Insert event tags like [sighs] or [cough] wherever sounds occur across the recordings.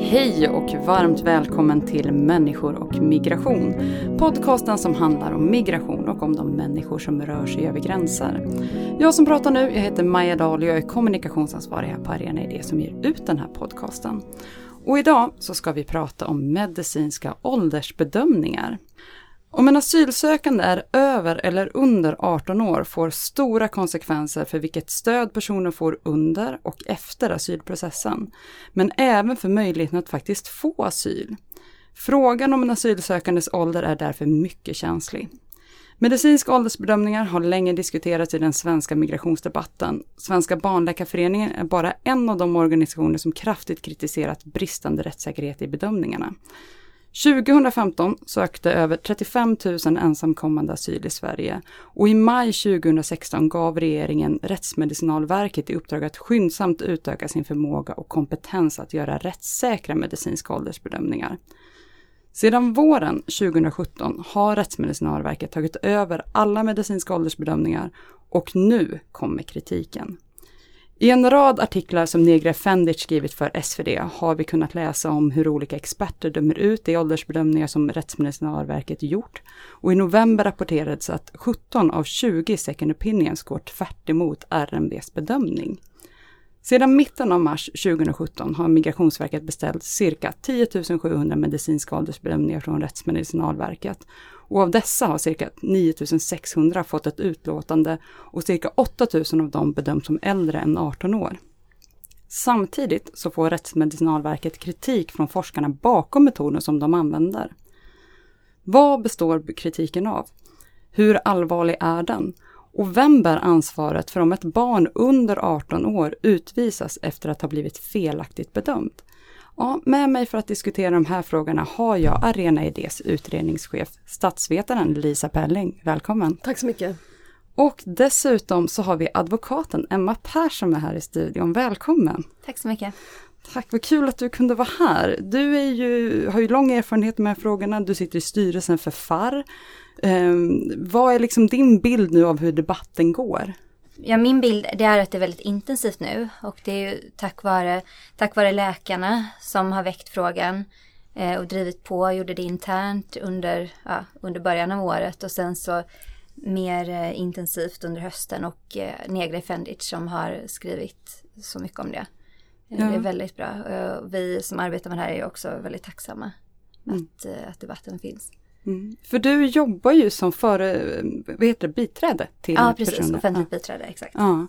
Hej och varmt välkommen till Människor och migration. Podcasten som handlar om migration och om de människor som rör sig över gränser. Jag som pratar nu, jag heter Maja Dahl och jag är kommunikationsansvarig här på Arena Idé som ger ut den här podcasten. Och idag så ska vi prata om medicinska åldersbedömningar. Om en asylsökande är över eller under 18 år får stora konsekvenser för vilket stöd personen får under och efter asylprocessen, men även för möjligheten att faktiskt få asyl. Frågan om en asylsökandes ålder är därför mycket känslig. Medicinska åldersbedömningar har länge diskuterats i den svenska migrationsdebatten. Svenska barnläkarföreningen är bara en av de organisationer som kraftigt kritiserat bristande rättssäkerhet i bedömningarna. 2015 sökte över 35 000 ensamkommande asyl i Sverige och i maj 2016 gav regeringen Rättsmedicinalverket i uppdrag att skyndsamt utöka sin förmåga och kompetens att göra rättssäkra medicinska åldersbedömningar. Sedan våren 2017 har Rättsmedicinalverket tagit över alla medicinska åldersbedömningar och nu kommer kritiken. I en rad artiklar som Negra Fendic skrivit för SvD har vi kunnat läsa om hur olika experter dömer ut de åldersbedömningar som Rättsmedicinalverket gjort. Och i november rapporterades att 17 av 20 second opinions går tvärt emot RMVs bedömning. Sedan mitten av mars 2017 har Migrationsverket beställt cirka 10 700 medicinska åldersbedömningar från Rättsmedicinalverket och av dessa har cirka 9600 fått ett utlåtande och cirka 8000 av dem bedöms som äldre än 18 år. Samtidigt så får Rättsmedicinalverket kritik från forskarna bakom metoden som de använder. Vad består kritiken av? Hur allvarlig är den? Och vem bär ansvaret för om ett barn under 18 år utvisas efter att ha blivit felaktigt bedömt? Ja, med mig för att diskutera de här frågorna har jag Arena Idés utredningschef, statsvetaren Lisa Pelling. Välkommen! Tack så mycket! Och dessutom så har vi advokaten Emma Persson med här i studion. Välkommen! Tack så mycket! Tack, vad kul att du kunde vara här. Du är ju, har ju lång erfarenhet med frågorna, du sitter i styrelsen för FAR. Eh, vad är liksom din bild nu av hur debatten går? Ja, min bild det är att det är väldigt intensivt nu och det är ju tack vare, tack vare läkarna som har väckt frågan eh, och drivit på, gjorde det internt under, ja, under början av året och sen så mer eh, intensivt under hösten och eh, Negra Fendic som har skrivit så mycket om det. Eh, ja. Det är väldigt bra. Vi som arbetar med det här är också väldigt tacksamma mm. att, eh, att debatten finns. Mm. För du jobbar ju som före, vad heter det, biträde till Ja, precis, personer. offentligt ja. biträde, exakt. Ja.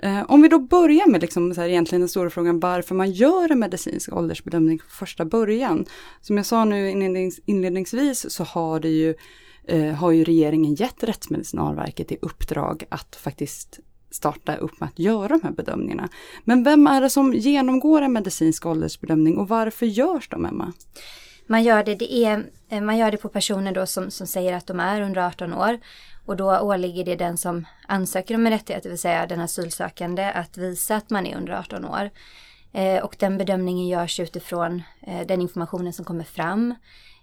Eh, om vi då börjar med liksom så här, egentligen den stora frågan varför man gör en medicinsk åldersbedömning från första början. Som jag sa nu inlednings, inledningsvis så har det ju, eh, har ju regeringen gett Rättsmedicinalverket i uppdrag att faktiskt starta upp med att göra de här bedömningarna. Men vem är det som genomgår en medicinsk åldersbedömning och varför görs de, Emma? Man gör det, det är, eh, man gör det på personer då som, som säger att de är under 18 år. Och då åligger det den som ansöker om en rättighet, det vill säga den asylsökande, att visa att man är under 18 år. Eh, och den bedömningen görs utifrån eh, den informationen som kommer fram.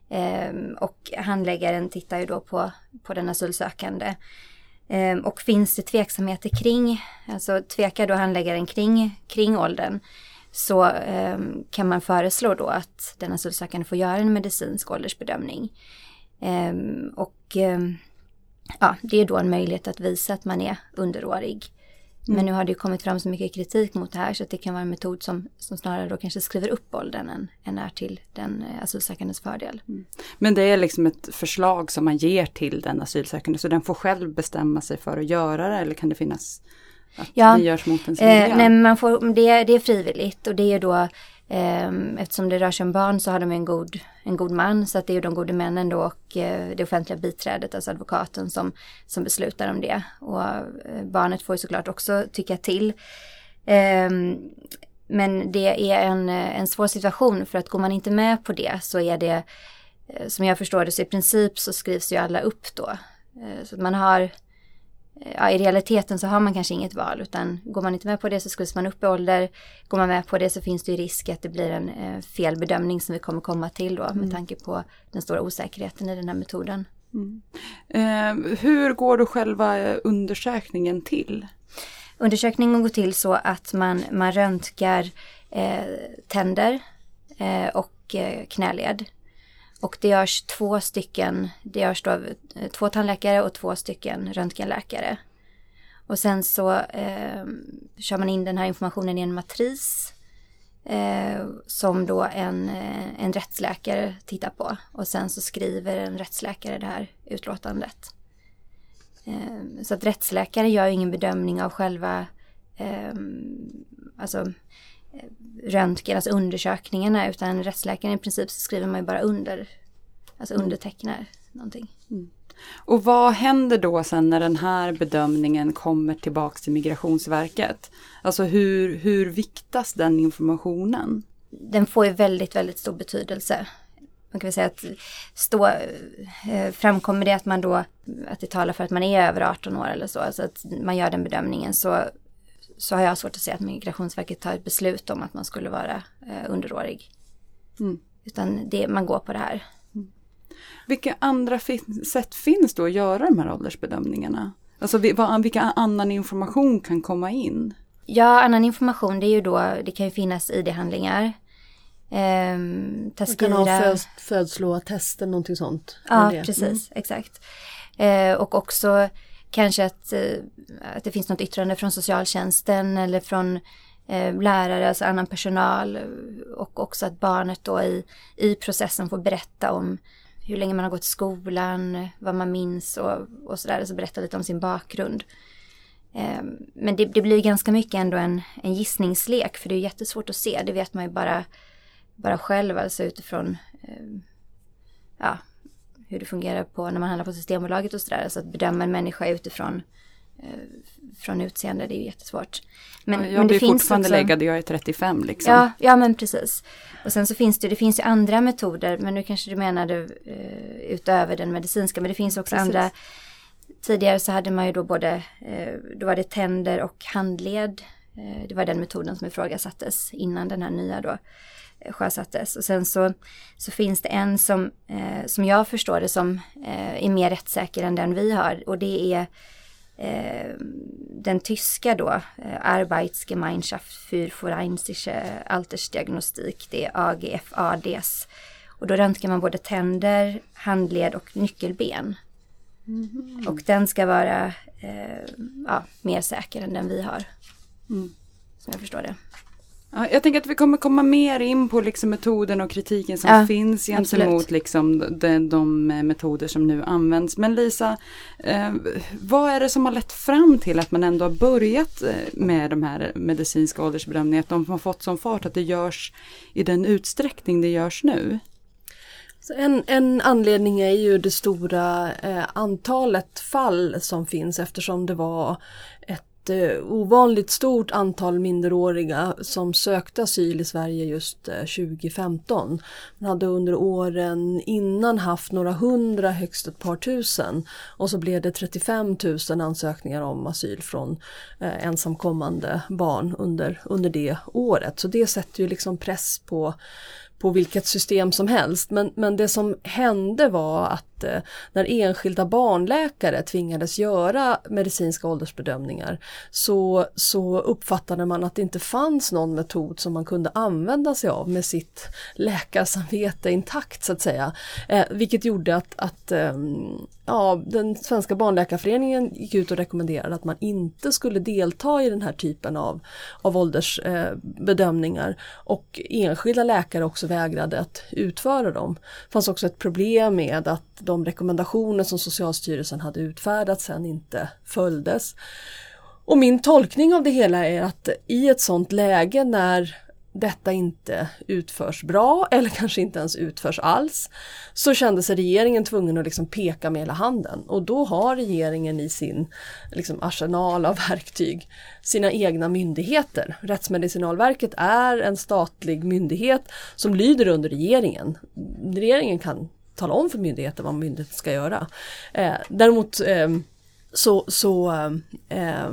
Eh, och handläggaren tittar ju då på, på den asylsökande. Eh, och finns det tveksamheter kring, alltså tvekar då handläggaren kring, kring åldern, så eh, kan man föreslå då att den asylsökande får göra en medicinsk åldersbedömning. Eh, och eh, ja, det är då en möjlighet att visa att man är underårig. Mm. Men nu har det kommit fram så mycket kritik mot det här så att det kan vara en metod som, som snarare då kanske skriver upp åldern än, än är till den eh, asylsökandes fördel. Mm. Men det är liksom ett förslag som man ger till den asylsökande så den får själv bestämma sig för att göra det eller kan det finnas att ja. det görs mot ens vilja? Eh, nej, man får, det, det är frivilligt och det är då eh, eftersom det rör sig om barn så har de en god, en god man så att det är de gode männen då och eh, det offentliga biträdet, alltså advokaten som, som beslutar om det. Och eh, barnet får ju såklart också tycka till. Ehm, men det är en, en svår situation för att går man inte med på det så är det eh, som jag förstår det så i princip så skrivs ju alla upp då. Eh, så att man har ja, i realiteten så har man kanske inget val utan går man inte med på det så skrivs man upp i ålder. Går man med på det så finns det ju risk att det blir en eh, felbedömning som vi kommer komma till då med tanke på den stora osäkerheten i den här metoden. Mm. Eh, hur går då själva eh, undersökningen till? Undersökningen går till så att man, man röntgar eh, tänder eh, och eh, knäled. Och det görs två stycken, det görs då av två tandläkare och två stycken röntgenläkare. Och sen så eh, kör man in den här informationen i en matris eh, som då en, eh, en rättsläkare tittar på. Och sen så skriver en rättsläkare det här utlåtandet. Eh, så att rättsläkare gör ingen bedömning av själva eh, alltså, röntgen, alltså undersökningarna, utan rättsläkaren i princip så skriver man ju bara under, alltså Mm. undertecknar någonting. Och vad händer då sen när den här bedömningen kommer tillbaks till Migrationsverket? Alltså hur, hur viktas den informationen? Den får ju väldigt, väldigt stor betydelse. Man kan väl säga att stå, eh, framkommer det att man då, att det talar för att man är över 18 år eller så, alltså att man gör den bedömningen så, så har jag svårt att se att Migrationsverket tar ett beslut om att man skulle vara eh, underårig. Mm. Utan det, man går på det här. Vilka andra fin- sätt finns då att göra de här åldersbedömningarna? Alltså vi- vad, vilka annan information kan komma in? Ja, annan information det är ju då, det kan ju finnas ID-handlingar. Ehm, Man kan ha föds, födsloattester, någonting sånt. Ja, precis, Mm. exakt. Eh, och också kanske att, eh, att det finns något yttrande från socialtjänsten eller från eh, lärare, alltså annan personal. Eh, och också att barnet då i, i processen får berätta om hur länge man har gått i skolan, vad man minns och, och sådär. Alltså berätta lite om sin bakgrund. Men det, det blir ganska mycket ändå en, en gissningslek för det är jättesvårt att se. Det vet man ju bara, bara själv, alltså utifrån ja, hur det fungerar på när man handlar på Systembolaget och sådär. Så att bedöma en människa utifrån eh, från utseende, det är ju jättesvårt. Men, jag men det blir finns fortfarande också, läggad, jag är 35 liksom. Ja, ja men precis. Och sen så finns det, det finns ju andra metoder, men nu kanske du menade eh, utöver den medicinska, men det finns också Precis. andra. Tidigare så hade man ju då både, eh, då var det tänder och handled. Eh, det var den metoden som ifrågasattes innan den här nya då sjösattes. Och sen så, så finns det en som, eh, som jag förstår det som eh, är mer rättssäker än den vi har. Och det är eh, den tyska då, eh, Arbeitsgemeinschaft für forensische Altersdiagnostik, det är AGFADs. Och då röntgar man både tänder, handled och nyckelben. Och den ska vara eh, ja, mer säker än den vi har. Som jag förstår det. Ja, jag tänker att vi kommer komma mer in på liksom metoden och kritiken som Ja, finns gentemot absolut. liksom de, de metoder som nu används. Men Lisa, eh, vad är det som har lett fram till att man ändå har börjat eh, med de här medicinska åldersbedömningarna? Att de har fått sån fart att det görs i den utsträckning det görs nu? Så en, en anledning är ju det stora eh, antalet fall som finns eftersom det var ett Eh, ovanligt stort antal minderåriga som sökte asyl i Sverige just eh, 2015. Man hade under åren innan haft några hundra, högst ett par tusen och så blev det 35 000 ansökningar om asyl från eh, ensamkommande barn under, under det året. Så det sätter ju liksom press på på vilket system som helst. Men, men det som hände var att att eh, när enskilda barnläkare tvingades göra medicinska åldersbedömningar så, så uppfattade man att det inte fanns någon metod som man kunde använda sig av med sitt läkarsamvete intakt så att säga. Eh, vilket gjorde att, att eh, ja, den svenska barnläkarföreningen gick ut och rekommenderade att man inte skulle delta i den här typen av, av åldersbedömningar eh, och enskilda läkare också vägrade att utföra dem. Det fanns också ett problem med att de rekommendationer som Socialstyrelsen hade utfärdat sen inte följdes. Och min tolkning av det hela är att i ett sånt läge när detta inte utförs bra eller kanske inte ens utförs alls så kände sig regeringen tvungen att liksom peka med hela handen och då har regeringen i sin liksom, arsenal av verktyg sina egna myndigheter. Rättsmedicinalverket är en statlig myndighet som lyder under regeringen. Regeringen kan tala om för myndigheten vad myndigheten ska göra. Eh, däremot eh, så, så eh,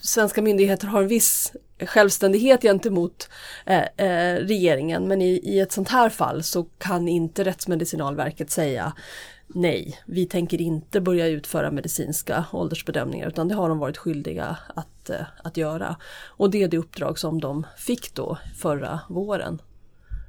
svenska myndigheter har en viss självständighet gentemot eh, eh, regeringen men i, i ett sånt här fall så kan inte Rättsmedicinalverket säga nej, vi tänker inte börja utföra medicinska åldersbedömningar utan det har de varit skyldiga att, eh, att göra. Och det är det uppdrag som de fick då förra våren.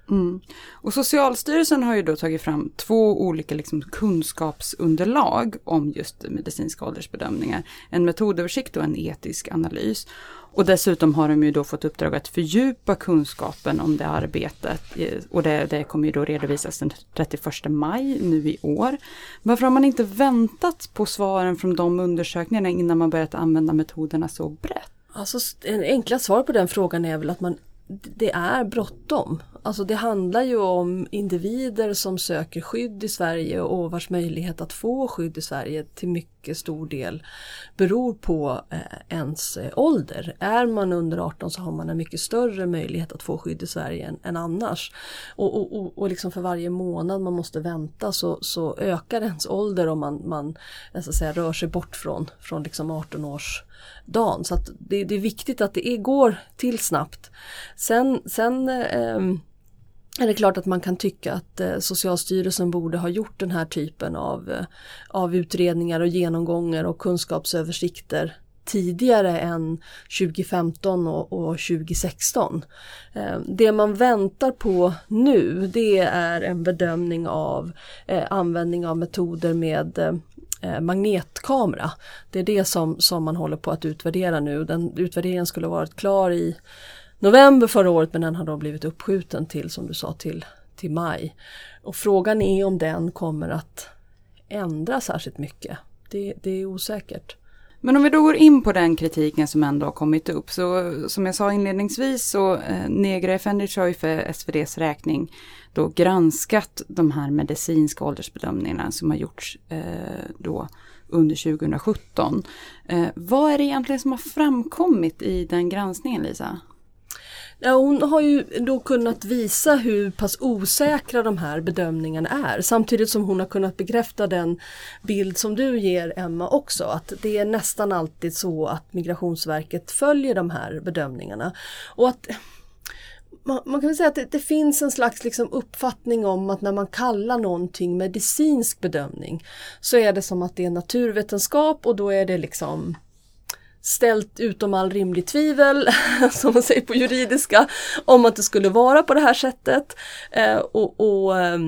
Mm. Och Socialstyrelsen har ju då tagit fram två olika liksom kunskapsunderlag om just medicinska åldersbedömningar. En metodöversikt och en etisk analys. Och dessutom har de ju då fått uppdrag att fördjupa kunskapen om det arbetet. Och det, det kommer ju då redovisas den 31 maj nu i år. Varför har man inte väntat på svaren från de undersökningarna innan man börjat använda metoderna så brett? Alltså, en enkla svar på den frågan är väl att man det är bråttom. Alltså det handlar ju om individer som söker skydd i Sverige och vars möjlighet att få skydd i Sverige till mycket stor del beror på eh, ens eh, ålder. Är man under 18 så har man en mycket större möjlighet att få skydd i Sverige än, än annars. Och, och, och, och liksom för varje månad man måste vänta så, så ökar ens ålder om man, man eh, så att säga, rör sig bort från, från liksom 18 års dagen. Så att det, det, är viktigt att det är, går till snabbt. Sen, sen eh, ehm, är det klart att man kan tycka att eh, Socialstyrelsen borde ha gjort den här typen av, eh, av utredningar och genomgångar och kunskapsöversikter tidigare än 2015 och, och 2016. Eh, det man väntar på nu det är en bedömning av eh, användning av metoder med eh, eh, magnetkamera. Det är det som, som man håller på att utvärdera nu. Den utvärderingen skulle varit klar i november förra året men den har då blivit uppskjuten till som du sa till, till maj. Och frågan är om den kommer att ändra särskilt mycket. Det, det är osäkert. Men om vi då går in på den kritiken som ändå har kommit upp. Så som jag sa inledningsvis så eh, Negra Efendic har ju för SVDs räkning då granskat de här medicinska åldersbedömningarna som har gjorts eh, då under 2017. Eh, vad är det egentligen som har framkommit i den granskningen Lisa? Ja, hon har ju då kunnat visa hur pass osäkra de här bedömningarna är samtidigt som hon har kunnat bekräfta den bild som du ger Emma också att det är nästan alltid så att Migrationsverket följer de här bedömningarna. Och att man, man kan väl säga att det, det, finns en slags liksom uppfattning om att när man kallar någonting medicinsk bedömning så är det som att det är naturvetenskap och då är det liksom ställt utom all rimlig tvivel, [laughs] som man säger på juridiska, om att det skulle vara på det här sättet. Eh, och, och eh,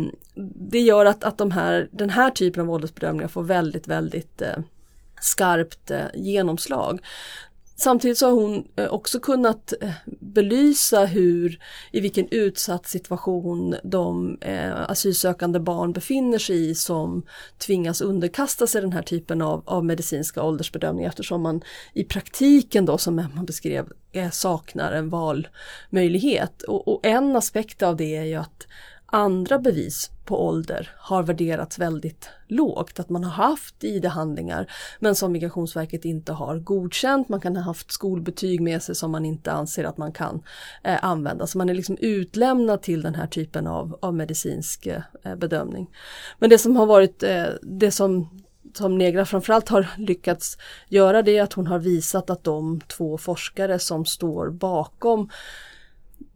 Det gör att, att de här, den här typen av åldersbedömningar får väldigt, väldigt eh, skarpt eh, genomslag. Samtidigt så har hon eh, också kunnat eh, belysa hur, i vilken utsatt situation de eh, asylsökande barn befinner sig i som tvingas underkasta sig den här typen av, av medicinska åldersbedömningar eftersom man i praktiken då som Emma beskrev eh, saknar en valmöjlighet. Och, och en aspekt av det är ju att andra bevis på ålder har värderats väldigt lågt. Att man har haft ID-handlingar men som Migrationsverket inte har godkänt. Man kan ha haft skolbetyg med sig som man inte anser att man kan eh, använda. Så man är liksom utlämnad till den här typen av, av medicinsk eh, bedömning. Men det som har varit eh, det som som Negra framförallt har lyckats göra det är att hon har visat att de två forskare som står bakom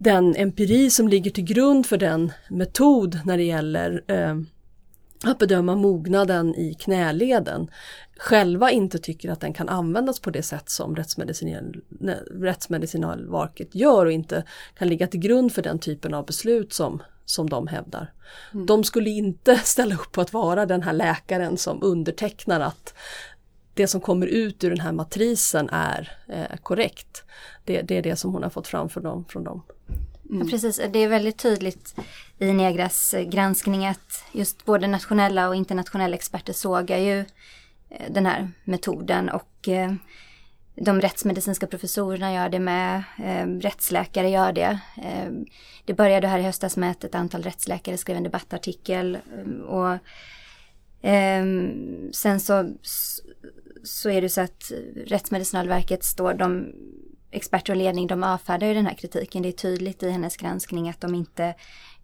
den empiri som ligger till grund för den metod när det gäller eh, att bedöma mognaden i knäleden själva inte tycker att den kan användas på det sätt som rättsmedicinal, Rättsmedicinalverket gör och inte kan ligga till grund för den typen av beslut som, som de hävdar. Mm. De skulle inte [laughs] ställa upp på att vara den här läkaren som undertecknar att det som kommer ut ur den här matrisen är eh, korrekt. Det, det, är det som hon har fått fram för dem, från dem. Mm. Ja, precis, det är väldigt tydligt i Negras eh, granskning att just både nationella och internationella experter sågar ju eh, den här metoden och eh, de rättsmedicinska professorerna gör det med, rättsläkare gör det. Det började här i höstas med att ett antal rättsläkare skrev en debattartikel och sen så, så är det så att Rättsmedicinalverket står, de experter och ledning de avfärdar ju den här kritiken. Det är tydligt i hennes granskning att de inte,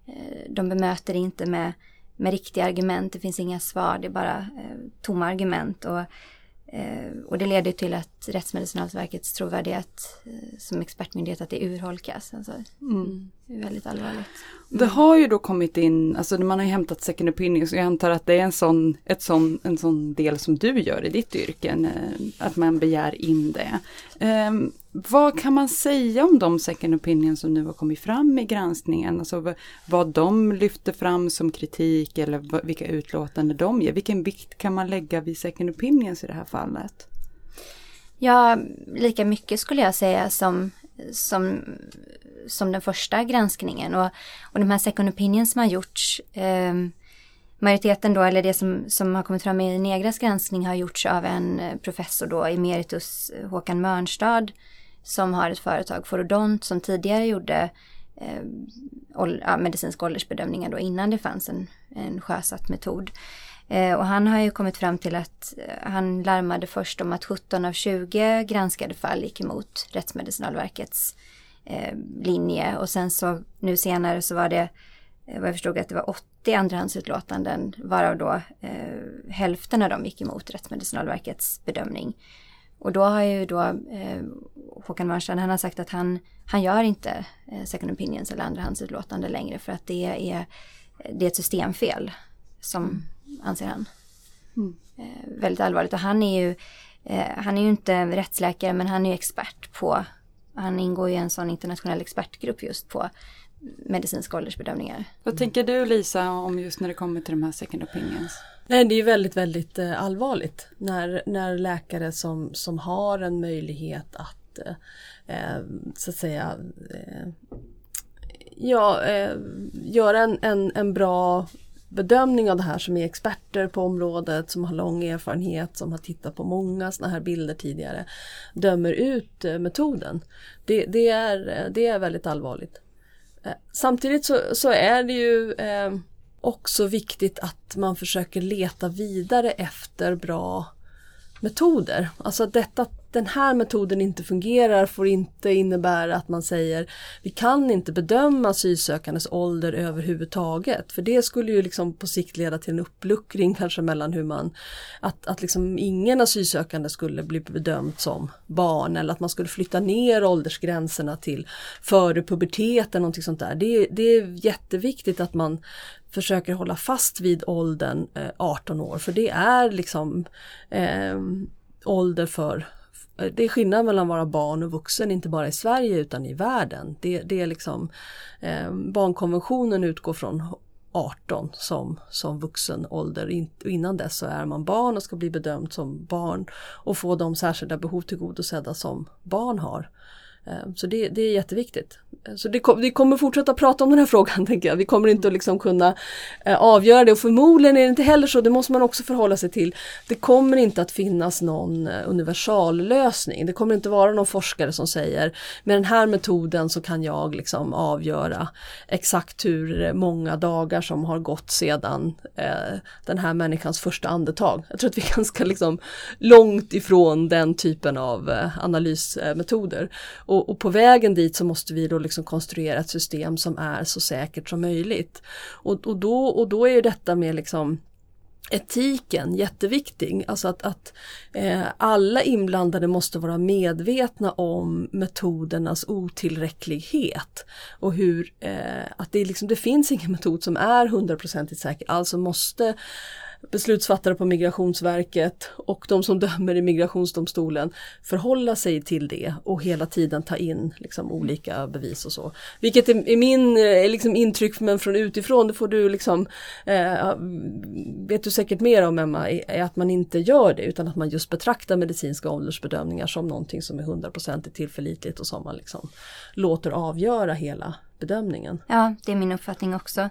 eh, de bemöter inte med, med riktiga argument. Det finns inga svar, det är bara eh, tomma argument. Och Eh, och det leder till att Rättsmedicinalverkets trovärdighet eh, som expertmyndighet att det urholkas. Alltså, mm. Det är väldigt allvarligt. Det har ju då kommit in, alltså man har ju hämtat second opinion, så jag antar att det är en sån, ett sån, en sån del som du gör i ditt yrke, eh, att man begär in det. Um, vad kan man säga om de second opinion som nu har kommit fram i granskningen? Alltså vad de lyfter fram som kritik eller vilka utlåtanden de ger. Vilken vikt kan man lägga vid second opinions i det här fallet? Ja, lika mycket skulle jag säga som, som, som den första granskningen. Och, och de här second opinions som har gjorts, eh, majoriteten då, eller det som, som har kommit fram i Negras granskning har gjorts av en eh, professor då, emeritus eh, Håkan Mörnstad, som har ett företag, Forodont, som tidigare gjorde eh, ja, medicinska åldersbedömningar då innan det fanns en, en sjösatt metod. Eh, och han har ju kommit fram till att eh, han larmade först om att 17 av 20 granskade fall gick emot Rättsmedicinalverkets eh, linje och sen så nu senare så var det eh, vad jag förstod att det var 80 andrahandsutlåtanden varav då eh, hälften av dem gick emot Rättsmedicinalverkets bedömning. Och då har ju då eh, Håkan Mörnstrand, han har sagt att han, han gör inte eh, second opinions eller andrahandsutlåtande längre för att det är, det är ett systemfel som mm. anser han. Mm. Eh, väldigt allvarligt och han är ju eh, han är ju inte rättsläkare men han är ju expert på han ingår i en sån internationell expertgrupp just på medicinska åldersbedömningar. Vad tänker du Lisa om just när det kommer till de här second opinions? Nej, det är väldigt, väldigt eh, allvarligt när, när läkare som, som har en möjlighet att eh, så att säga eh, ja, eh, göra en, en, en bra bedömning av det här som är experter på området, som har lång erfarenhet, som har tittat på många sådana här bilder tidigare, dömer ut eh, metoden. Det, det, är, det är väldigt allvarligt. Eh, samtidigt så, så är det ju eh, också viktigt att man försöker leta vidare efter bra metoder. Alltså detta den här metoden inte fungerar får inte innebära att man säger vi kan inte bedöma asylsökandes ålder överhuvudtaget. För det skulle ju liksom på sikt leda till en uppluckring kanske mellan hur man, att, att liksom ingen asylsökande skulle bli bedömd som barn eller att man skulle flytta ner åldersgränserna till före puberteten, någonting sånt där. Det, det är jätteviktigt att man försöker hålla fast vid åldern eh, 18 år för det är liksom eh, ålder för det är skillnad mellan att vara barn och vuxen, inte bara i Sverige utan i världen. Det, det är liksom, eh, barnkonventionen utgår från 18 som, som vuxen ålder. In, innan dess så är man barn och ska bli bedömd som barn och få de särskilda behov tillgodosedda som barn har. Eh, så det, det, är jätteviktigt. Eh, så det, vi kommer fortsätta prata om den här [laughs] frågan tänker jag. Vi kommer inte att liksom kunna eh, avgöra det och förmodligen är det inte heller så, det måste man också förhålla sig till. Det kommer inte att finnas någon universallösning. Det kommer inte vara någon forskare som säger med den här metoden så kan jag liksom avgöra exakt hur många dagar som har gått sedan eh, den här människans första andetag. Jag tror att vi är ganska liksom långt ifrån den typen av analysmetoder. Och, och, på vägen dit så måste vi då liksom konstruera ett system som är så säkert som möjligt. Och, och, då, och då är detta med liksom etiken jätteviktig. Alltså att, att eh, alla inblandade måste vara medvetna om metodernas otillräcklighet. Och hur eh, att det, liksom, det finns ingen metod som är hundraprocentigt säker. Alltså måste beslutsfattare på Migrationsverket och de som dömer i Migrationsdomstolen förhålla sig till det och hela tiden ta in liksom, olika bevis och så. Vilket är, är min är liksom, intryck men från utifrån, det får du liksom, eh, vet du säkert mer om Emma, är att man inte gör det utan att man just betraktar medicinska åldersbedömningar som någonting som är hundraprocentigt tillförlitligt och som man liksom låter avgöra hela bedömningen. Ja, det är min uppfattning också.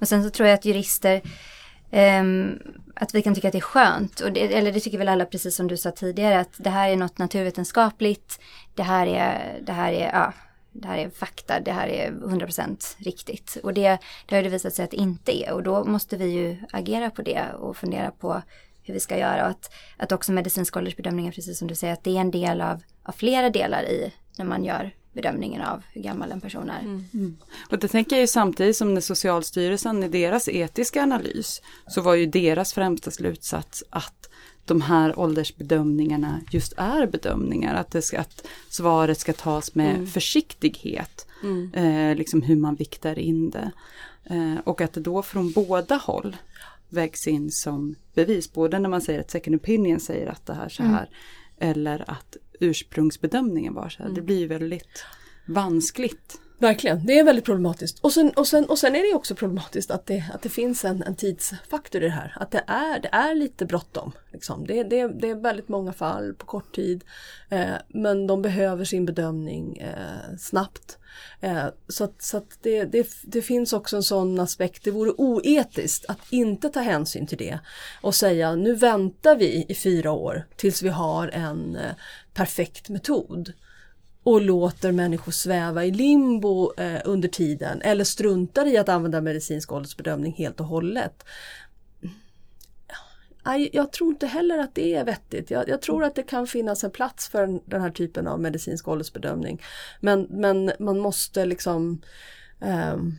Och sen så tror jag att jurister Um, att vi kan tycka att det är skönt. Och det, eller det tycker väl alla precis som du sa tidigare att det här är något naturvetenskapligt. Det här är, det här är, ja, det här är fakta, det här är 100% riktigt. Och det, det har det visat sig att det inte är. Och då måste vi ju agera på det och fundera på hur vi ska göra. Och att, att också medicinska åldersbedömningar, precis som du säger, att det är en del av, av flera delar i när man gör bedömningen av hur gammal en person är. Mm. Mm. Och det tänker jag ju samtidigt som när Socialstyrelsen i deras etiska analys så var ju deras främsta slutsats att de här åldersbedömningarna just är bedömningar. Att, det ska, att svaret ska tas med Mm. försiktighet. Mm. Eh, liksom hur man viktar in det. Eh, och att det då från båda håll vägs in som bevis. Både när man säger att second opinion säger att det här så här. Eller att ursprungsbedömningen var så här. Det blir väldigt vanskligt. Verkligen, det är väldigt problematiskt. Och sen, och sen, och sen är det också problematiskt att det, att det finns en, en tidsfaktor i det här. Att det är, det är lite bråttom. Liksom. Det, det, det är väldigt många fall på kort tid. Eh, men de behöver sin bedömning eh, snabbt. Eh, så att, så att det, det, det finns också en sån aspekt. Det vore oetiskt att inte ta hänsyn till det och säga nu väntar vi i fyra år tills vi har en eh, perfekt metod och låter människor sväva i limbo eh, under tiden eller struntar i att använda medicinsk åldersbedömning helt och hållet. Jag tror inte heller att det är vettigt. Jag, jag tror att det kan finnas en plats för den- här typen av medicinsk åldersbedömning. Men, men man måste liksom ehm,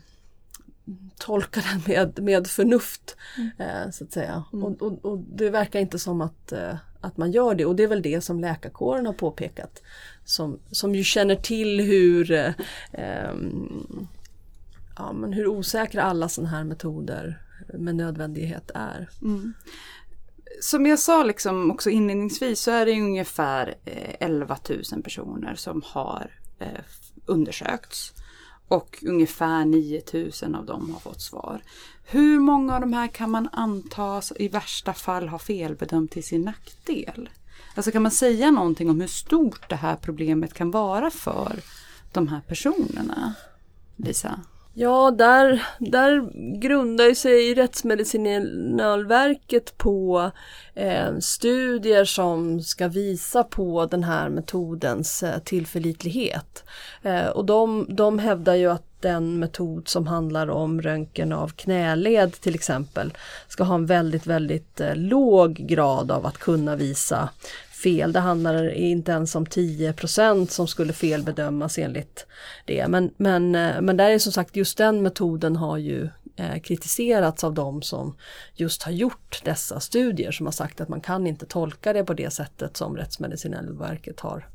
tolka den med, med förnuft. Eh, så att säga. Och, och, och det verkar inte som att, eh, att man gör det och det är väl det som läkarkåren har påpekat. Som, som ju känner till hur, eh, ehm, ja, men hur osäkra alla sådana här metoder med nödvändighet är. Mm. Som jag sa liksom också inledningsvis så är det ungefär eh, 11 000 personer som har eh, undersökts. Och ungefär 9000 av dem har fått svar. Hur många av de här kan man antas i värsta fall ha felbedömt till sin nackdel? Alltså kan man säga någonting om hur stort det här problemet kan vara för de här personerna? Lisa? Ja, där, där grundar sig Rättsmedicinalverket på eh, studier som ska visa på den här metodens eh, tillförlitlighet. Eh, och de, de hävdar ju att den metod som handlar om röntgen av knäled till exempel ska ha en väldigt, väldigt eh, låg grad av att kunna visa fel. Det handlar inte ens om 10% som skulle felbedömas enligt det. Men, men, eh, men där är som sagt just den metoden har ju eh, kritiserats av de som just har gjort dessa studier som har sagt att man kan inte tolka det på det sättet som Rättsmedicinalverket har,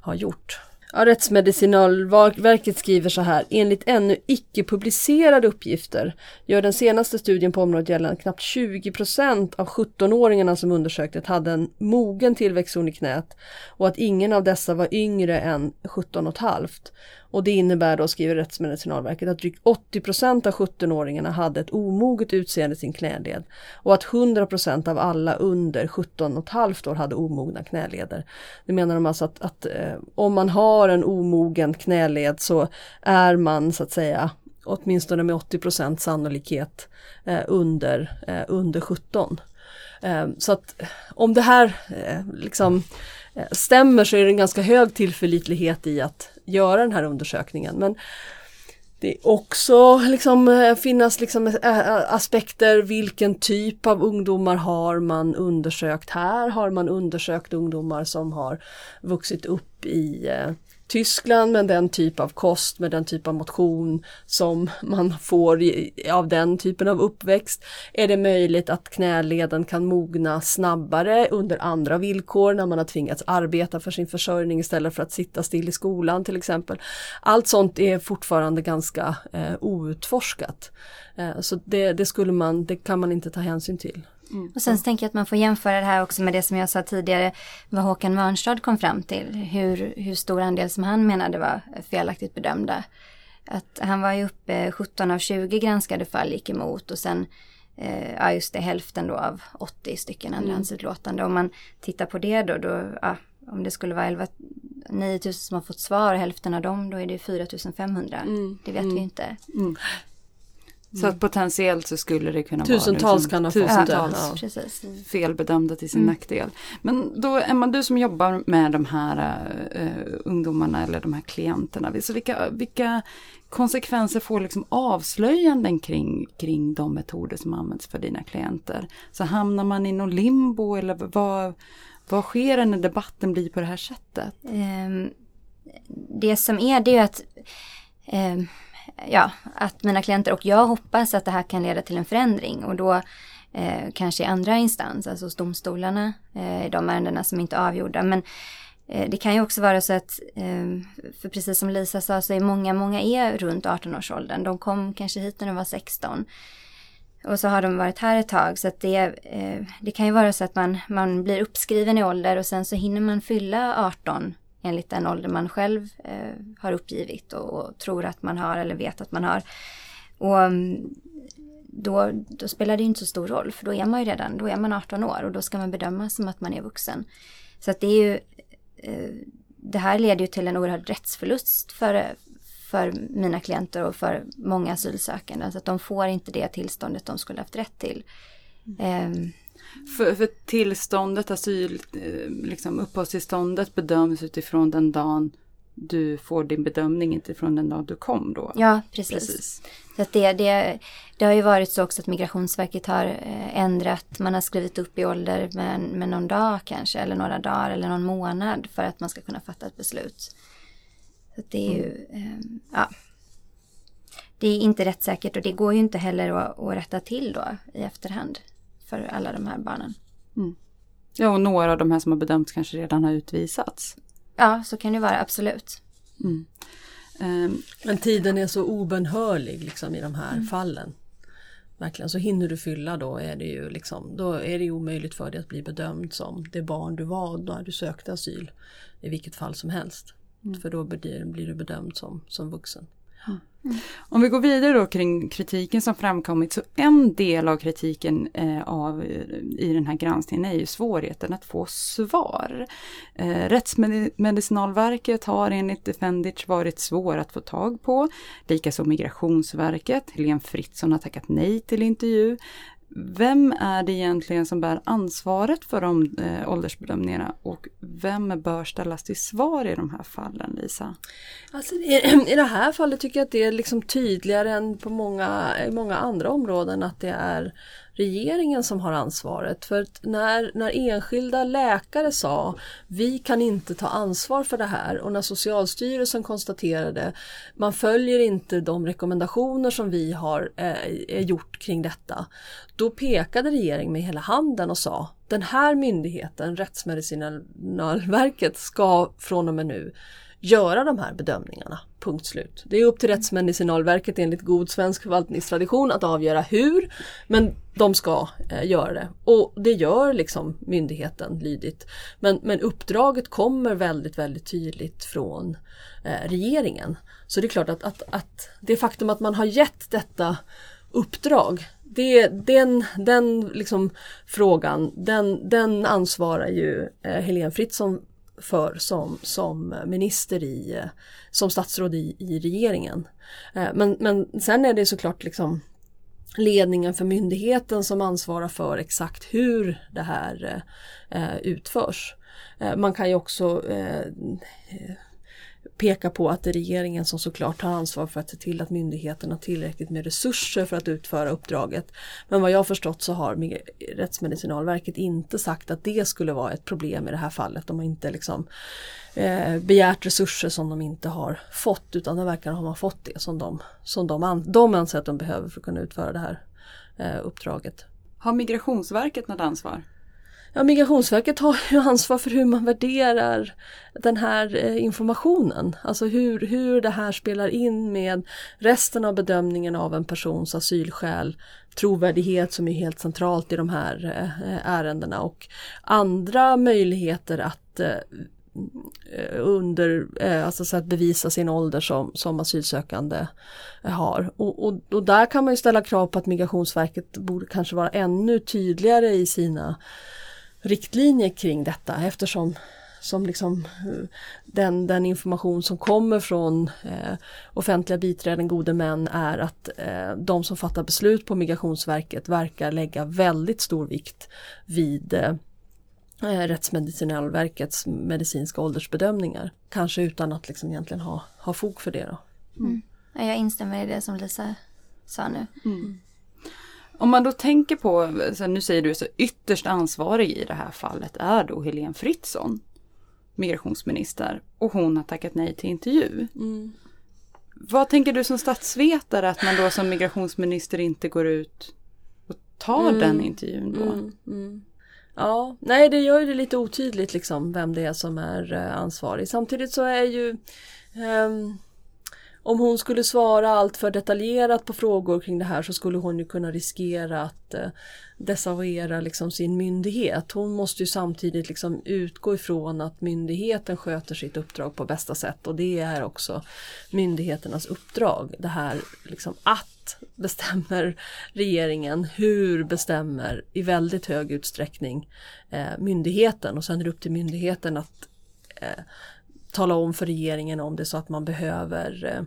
har gjort. Ja, Rättsmedicinalverket skriver så här, enligt ännu icke publicerade uppgifter gör den senaste studien på området gällande att knappt 20% av 17-åringarna som undersöktes hade en mogen tillväxtzon i knät och att ingen av dessa var yngre än 17 och ett halvt. Och det innebär då, skriver Rättsmedicinalverket, att drygt 80 procent av 17-åringarna hade ett omoget utseende i sin knäled och att 100 procent av alla under 17 och ett halvt år hade omogna knäleder. Det menar de alltså att, att eh, om man har en omogen knäled så är man så att säga åtminstone med 80% sannolikhet eh, under, eh, under 17. Eh, så att eh, om det här eh, liksom eh, stämmer så är det en ganska hög tillförlitlighet i att göra den här undersökningen. Men det är också liksom eh, finnas liksom eh, eh, aspekter, vilken typ av ungdomar har man undersökt här? Har man undersökt ungdomar som har vuxit upp i eh, Tyskland med den typ av kost, med den typ av motion som man får i, av den typen av uppväxt? Är det möjligt att knäleden kan mogna snabbare under andra villkor när man har tvingats arbeta för sin försörjning istället för att sitta still i skolan till exempel? Allt sånt är fortfarande ganska eh, outforskat. Eh, så det, det, skulle man, det kan man inte ta hänsyn till. Och sen så tänker jag att man får jämföra det här också med det som jag sa tidigare, vad Håkan Wörnstad kom fram till, hur, hur stor andel som han menade var felaktigt bedömda. Att han var ju uppe 17 av 20 granskade fall gick emot och sen eh, ja just det, hälften då av 80 stycken andrahandsutlåtande. Om man tittar på det då, då ja, om det skulle vara 11, 9000 som har fått svar hälften av dem, då är det 4500. Det vet vi ju inte. Så att potentiellt så skulle det kunna Tusentals vara liksom kan ha fått det. tusentals Ja. Felbedömda till sin nackdel. Men då Emma, du som jobbar med de här uh, ungdomarna eller de här klienterna, så vilka, vilka konsekvenser får liksom avslöjanden kring, kring de metoder som används för dina klienter? Så hamnar man i någon limbo eller vad, vad sker när debatten blir på det här sättet? Ehm, det som är det är ju att ehm, ja, att mina klienter och jag hoppas att det här kan leda till en förändring och då eh, kanske i andra instans, alltså hos domstolarna, eh, i de ärendena som inte är avgjorda. Men eh, det kan ju också vara så att, eh, för precis som Lisa sa, så är många, många är runt 18-årsåldern. De kom kanske hit när de var 16. Och så har de varit här ett tag så att det, eh, det kan ju vara så att man, man blir uppskriven i ålder och sen så hinner man fylla 18 enligt den ålder man själv eh, har uppgivit och, och, tror att man har eller vet att man har. Och mm, då, då, spelar det inte så stor roll för då är man ju redan, då är man 18 år och då ska man bedömas som att man är vuxen. Så att det är ju, eh, det här leder ju till en oerhörd rättsförlust för, för mina klienter och för många asylsökande. Alltså att de får inte det tillståndet de skulle haft rätt till. Mm. För, för tillståndet, asyl, eh, liksom uppehållstillståndet bedöms utifrån den dagen du får din bedömning, inte från den dag du kom då. Ja, precis. precis. Så det, det, det har ju varit så också att Migrationsverket har eh, ändrat, man har skrivit upp i ålder med, med någon dag kanske, eller några dagar eller någon månad för att man ska kunna fatta ett beslut. Så det är ju, mm. ja. Det är inte rättssäkert och det går ju inte heller att, att rätta till då i efterhand för alla de här barnen. Mm. Ja, och några av de här som har bedömts kanske redan har utvisats. Ja, så kan det vara, absolut. Mm. Um, Men tiden är så obenhörlig liksom i de här mm. fallen. Verkligen, så hinner du fylla då är det ju liksom, då är det omöjligt för dig att bli bedömd som det barn du var när du sökte asyl. I vilket fall som helst. Mm. För då blir, blir du bedömd som, som vuxen. Mm. Om vi går vidare då kring kritiken som framkommit så en del av kritiken eh, av, eh, i den här granskningen är ju svårigheten att få svar. Eh, Rättsmedicinalverket har enligt Defendich varit svår att få tag på. Likaså Migrationsverket. Helene Fritzon har tackat nej till intervju. Vem är det egentligen som bär ansvaret för de eh, åldersbedömningarna och vem bör ställas till svar i de här fallen, Lisa? Alltså, i, [clears throat] I det här fallet tycker jag att det är liksom tydligare än på många, många andra områden att det är regeringen som har ansvaret. För när, när enskilda läkare sa vi kan inte ta ansvar för det här och när Socialstyrelsen konstaterade man följer inte de rekommendationer som vi har eh, eh gjort kring detta. Då pekade regeringen med hela handen och sa den här myndigheten, Rättsmedicinalverket, ska från och med nu göra de här bedömningarna. Punkt slut. Det är upp till Rättsmedicinalverket enligt god svensk förvaltningstradition att avgöra hur, men de ska eh, göra det. Och det gör liksom myndigheten lydigt. Men, men uppdraget kommer väldigt, väldigt tydligt från eh, regeringen. Så det är klart att, att, att det faktum att man har gett detta uppdrag det, den den liksom frågan, den, den ansvarar ju eh, Helene Fritzon för som, som minister i, som statsråd i, i regeringen. Eh, men, men sen är det såklart liksom ledningen för myndigheten som ansvarar för exakt hur det här eh, utförs. Eh, man kan ju också pekar på att det är regeringen som såklart har ansvar för att se till att myndigheten har tillräckligt med resurser för att utföra uppdraget. Men vad jag förstått så har Rättsmedicinalverket inte sagt att det skulle vara ett problem i det här fallet. De har inte liksom eh, begärt resurser som de inte har fått utan det verkar ha fått det som de, som de, an, de anser att de behöver för att kunna utföra det här eh, uppdraget. Har Migrationsverket något ansvar? Ja, Migrationsverket har ju ansvar för hur man värderar den här eh, informationen. Alltså hur, hur det här spelar in med resten av bedömningen av en persons asylskäl, trovärdighet som är helt centralt i de här eh, ärendena och andra möjligheter att eh, under, alltså så att bevisa sin ålder som, som asylsökande har. Och, och, och, där kan man ju ställa krav på att Migrationsverket borde kanske vara ännu tydligare i sina riktlinjer kring detta eftersom som liksom eh, den, den information som kommer från eh, offentliga biträden, gode män är att eh, de som fattar beslut på Migrationsverket verkar lägga väldigt stor vikt vid eh, eh Rättsmedicinalverkets medicinska åldersbedömningar. Kanske utan att liksom egentligen ha, ha fog för det. Då. Mm. Jag instämmer i det som Lisa sa nu. Mm. Om man då tänker på, så nu säger du så ytterst ansvarig i det här fallet är då Helene Fritzon, migrationsminister, och hon har tackat nej till intervju. Mm. Vad tänker du som statsvetare att man då som migrationsminister inte går ut och tar Mm. den intervjun då? Mm, mm. Ja, nej det gör ju det lite otydligt liksom vem det är som är eh, ansvarig. Samtidigt så är ju ehm, om hon skulle svara allt för detaljerat på frågor kring det här så skulle hon ju kunna riskera att eh, desavouera liksom sin myndighet. Hon måste ju samtidigt liksom utgå ifrån att myndigheten sköter sitt uppdrag på bästa sätt och det är också myndigheternas uppdrag. Det här liksom att bestämmer regeringen, hur bestämmer i väldigt hög utsträckning eh, myndigheten och sen är det upp till myndigheten att eh, tala om för regeringen om det är så att man behöver eh,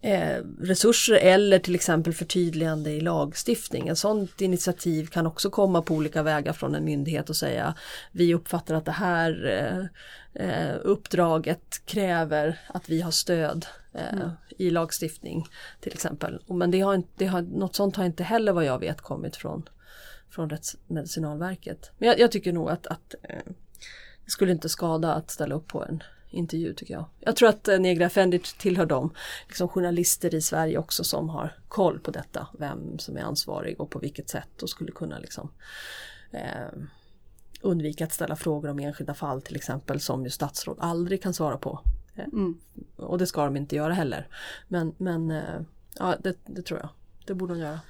eh, resurser eller till exempel förtydligande i lagstiftning. Ett sådant initiativ kan också komma på olika vägar från en myndighet och säga vi uppfattar att det här eh, eh, uppdraget kräver att vi har stöd eh, i lagstiftning till exempel. Men det har, inte, det har, något sånt har inte heller vad jag vet kommit från, från Rättsmedicinalverket. Men jag, jag tycker nog att, att det skulle inte skada att ställa upp på en intervju tycker jag. Jag tror att eh, Negra Effendi tillhör de liksom, journalister i Sverige också som har koll på detta. Vem som är ansvarig och på vilket sätt och skulle kunna liksom eh, undvika att ställa frågor om enskilda fall till exempel som ju statsråd aldrig kan svara på. Eh, Mm. Och det ska de inte göra heller. Men, men eh, ja, det, det tror jag. Det borde de göra.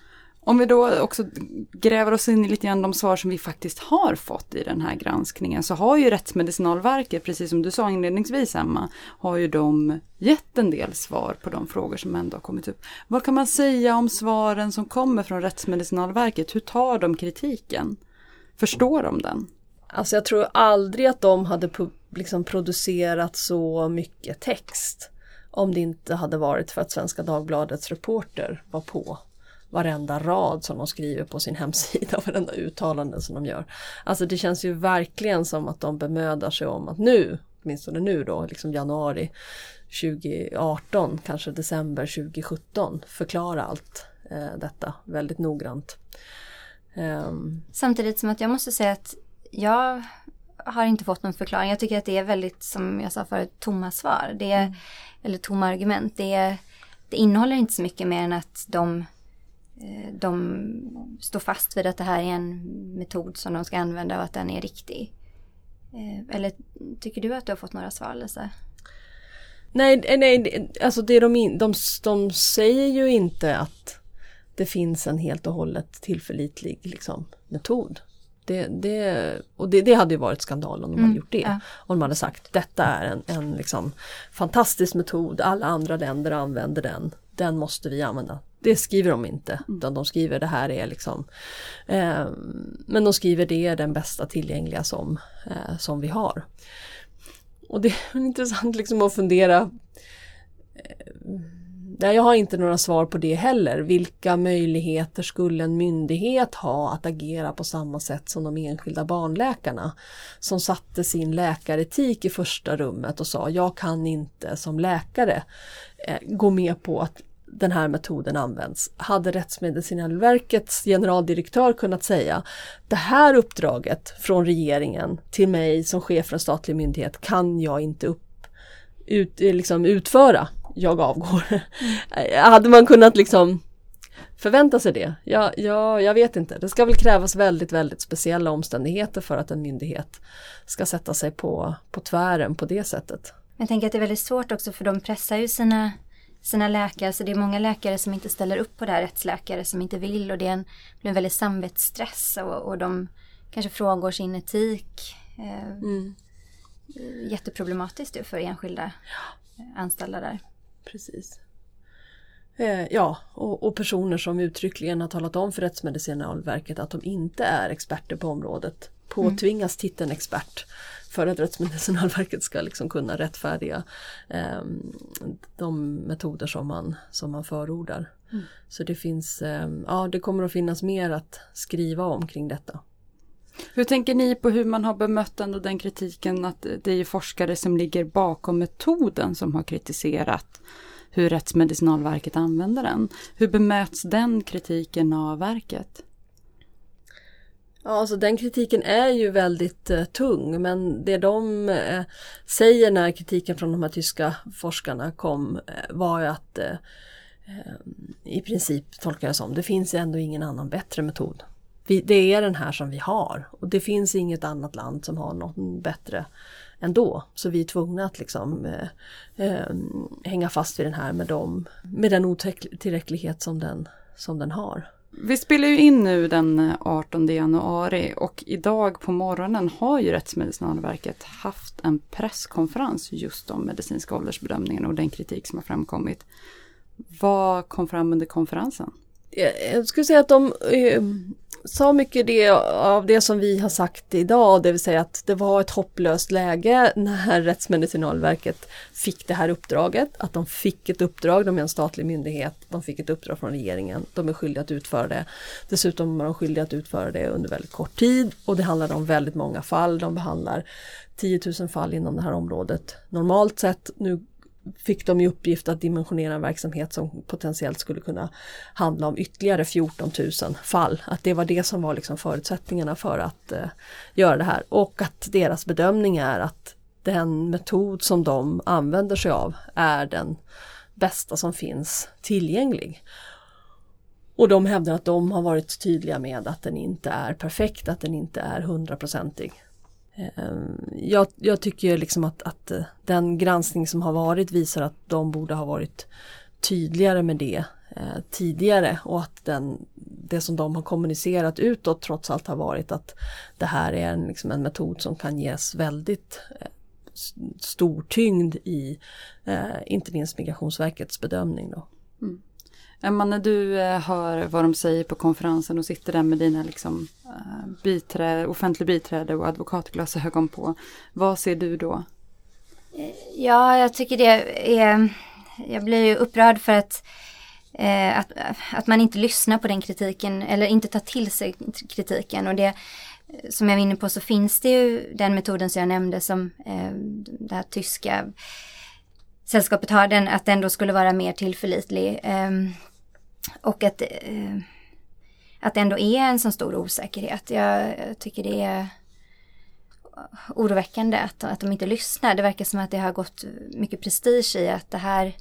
Om vi då också gräver oss in i lite grann de svar som vi faktiskt har fått i den här granskningen så har ju Rättsmedicinalverket, precis som du sa inledningsvis Emma, har ju de gett en del svar på de frågor som ändå har kommit upp. Vad kan man säga om svaren som kommer från Rättsmedicinalverket? Hur tar de kritiken? Förstår de den? Alltså jag tror aldrig att de hade liksom producerat så mycket text om det inte hade varit för att Svenska Dagbladets reporter var på varenda rad som de skriver på sin [laughs] hemsida, varenda uttalande som de gör. Alltså det känns ju verkligen som att de bemödar sig om att nu, åtminstone nu då, liksom januari 2018, kanske december 2017, förklara allt eh, detta väldigt noggrant. Ehm, Samtidigt som att jag måste säga att jag har inte fått någon förklaring. Jag tycker att det är väldigt, som jag sa förut, tomma svar. Det är, eller tomma argument. Det, är, det innehåller inte så mycket mer än att de, de står fast vid att det här är en metod som de ska använda och att den är riktig. Eh, Eller tycker du att du har fått några svar Lisa? Nej, eh, nej alltså det de, in, de, de säger ju inte att det finns en helt och hållet tillförlitlig liksom, metod. Det, det, och det, det hade ju varit skandal om de hade gjort det. ja. Om de hade sagt detta är en, en liksom, fantastisk metod, alla andra länder använder den, den måste vi använda. Det skriver de inte, utan de skriver det här är liksom eh, Men de skriver det är den bästa tillgängliga som, eh, som vi har. Och det är [laughs] intressant liksom att fundera Nej, jag har inte några svar på det heller. Vilka möjligheter skulle en myndighet ha att agera på samma sätt som de enskilda barnläkarna som satte sin läkaretik i första rummet och sa jag kan inte som läkare eh, gå med på att den här metoden används. Hade Rättsmedicinalverkets generaldirektör kunnat säga det här uppdraget från regeringen till mig som chef för en statlig myndighet kan jag inte upp ut, liksom utföra, jag avgår. [laughs] Hade man kunnat liksom förvänta sig det? Ja, ja, jag vet inte. Det ska väl krävas väldigt, väldigt speciella omständigheter för att en myndighet ska sätta sig på, på tvären på det sättet. Jag tänker att det är väldigt svårt också för de pressar ju sina, sina läkare. Så det är många läkare som inte ställer upp på det här, rättsläkare som inte vill. Och det är en, blir en väldigt samvetsstress och, och de kanske frågar sin etik. Eh, Mm. Jätteproblematiskt för enskilda eh, anställda där. Precis. Eh, ja, och, och personer som uttryckligen har talat om för Rättsmedicinalverket att de inte är experter på området påtvingas titeln expert för att Rättsmedicinalverket ska liksom kunna rättfärdiga eh, de metoder som man, som man förordar. Så det finns, eh, ja det kommer att finnas mer att skriva om kring detta. Hur tänker ni på hur man har bemött ändå den kritiken att det är forskare som ligger bakom metoden som har kritiserat hur Rättsmedicinalverket använder den. Hur bemöts den kritiken av verket? Ja, alltså den kritiken är ju väldigt eh, tung men det de eh, säger när kritiken från de här tyska forskarna kom eh, var ju att eh, eh i princip tolkar jag som det finns ändå ingen annan bättre metod. vi, det är den här som vi har och det finns inget annat land som har någon bättre ändå. Så vi är tvungna att liksom eh, eh, hänga fast vid den här med, dem, med den otillräcklighet som den, som den har. Vi spelar ju in nu den 18 januari och idag på morgonen har ju Rättsmedicinalverket haft en presskonferens just om medicinska åldersbedömningen och den kritik som har framkommit. Vad kom fram under konferensen? Jag skulle säga att de eh, sa mycket det, av det som vi har sagt idag, det vill säga att det var ett hopplöst läge när Rättsmedicinalverket fick det här uppdraget, att de fick ett uppdrag, de är en statlig myndighet, de fick ett uppdrag från regeringen, de är skyldiga att utföra det. Dessutom är de skyldiga att utföra det under väldigt kort tid och det handlar om väldigt många fall, de behandlar 10 000 fall inom det här området normalt sett. Nu fick de i uppgift att dimensionera en verksamhet som potentiellt skulle kunna handla om ytterligare 14 000 fall. Att det var det som var liksom förutsättningarna för att eh, göra det här och att deras bedömning är att den metod som de använder sig av är den bästa som finns tillgänglig. Och de hävdar att de har varit tydliga med att den inte är perfekt, att den inte är hundraprocentig. Ehm, jag, jag, tycker liksom att, att, eh, den granskning som har varit visar att de borde ha varit tydligare med det eh, tidigare och att den, det som de har kommunicerat utåt trots allt har varit att det här är en, liksom en metod som kan ges väldigt eh, stor tyngd i eh, inte minst Migrationsverkets bedömning. Då. Emma, när du eh, hör vad de säger på konferensen och sitter där med dina liksom, eh, biträ, offentlig biträde och advokatglasögon på, vad ser du då? Eh, ja, jag tycker det är, jag blir ju upprörd för att, att, att man inte lyssnar på den kritiken eller inte tar till sig kritiken och det som jag var inne på så finns det ju den metoden som jag nämnde som det här tyska sällskapet har, den, att den då skulle vara mer tillförlitlig. Ehm, och att, eh, att det ändå är en så stor osäkerhet. Jag, jag tycker det är oroväckande att, att de inte lyssnar. Det verkar som att det har gått mycket prestige i att det här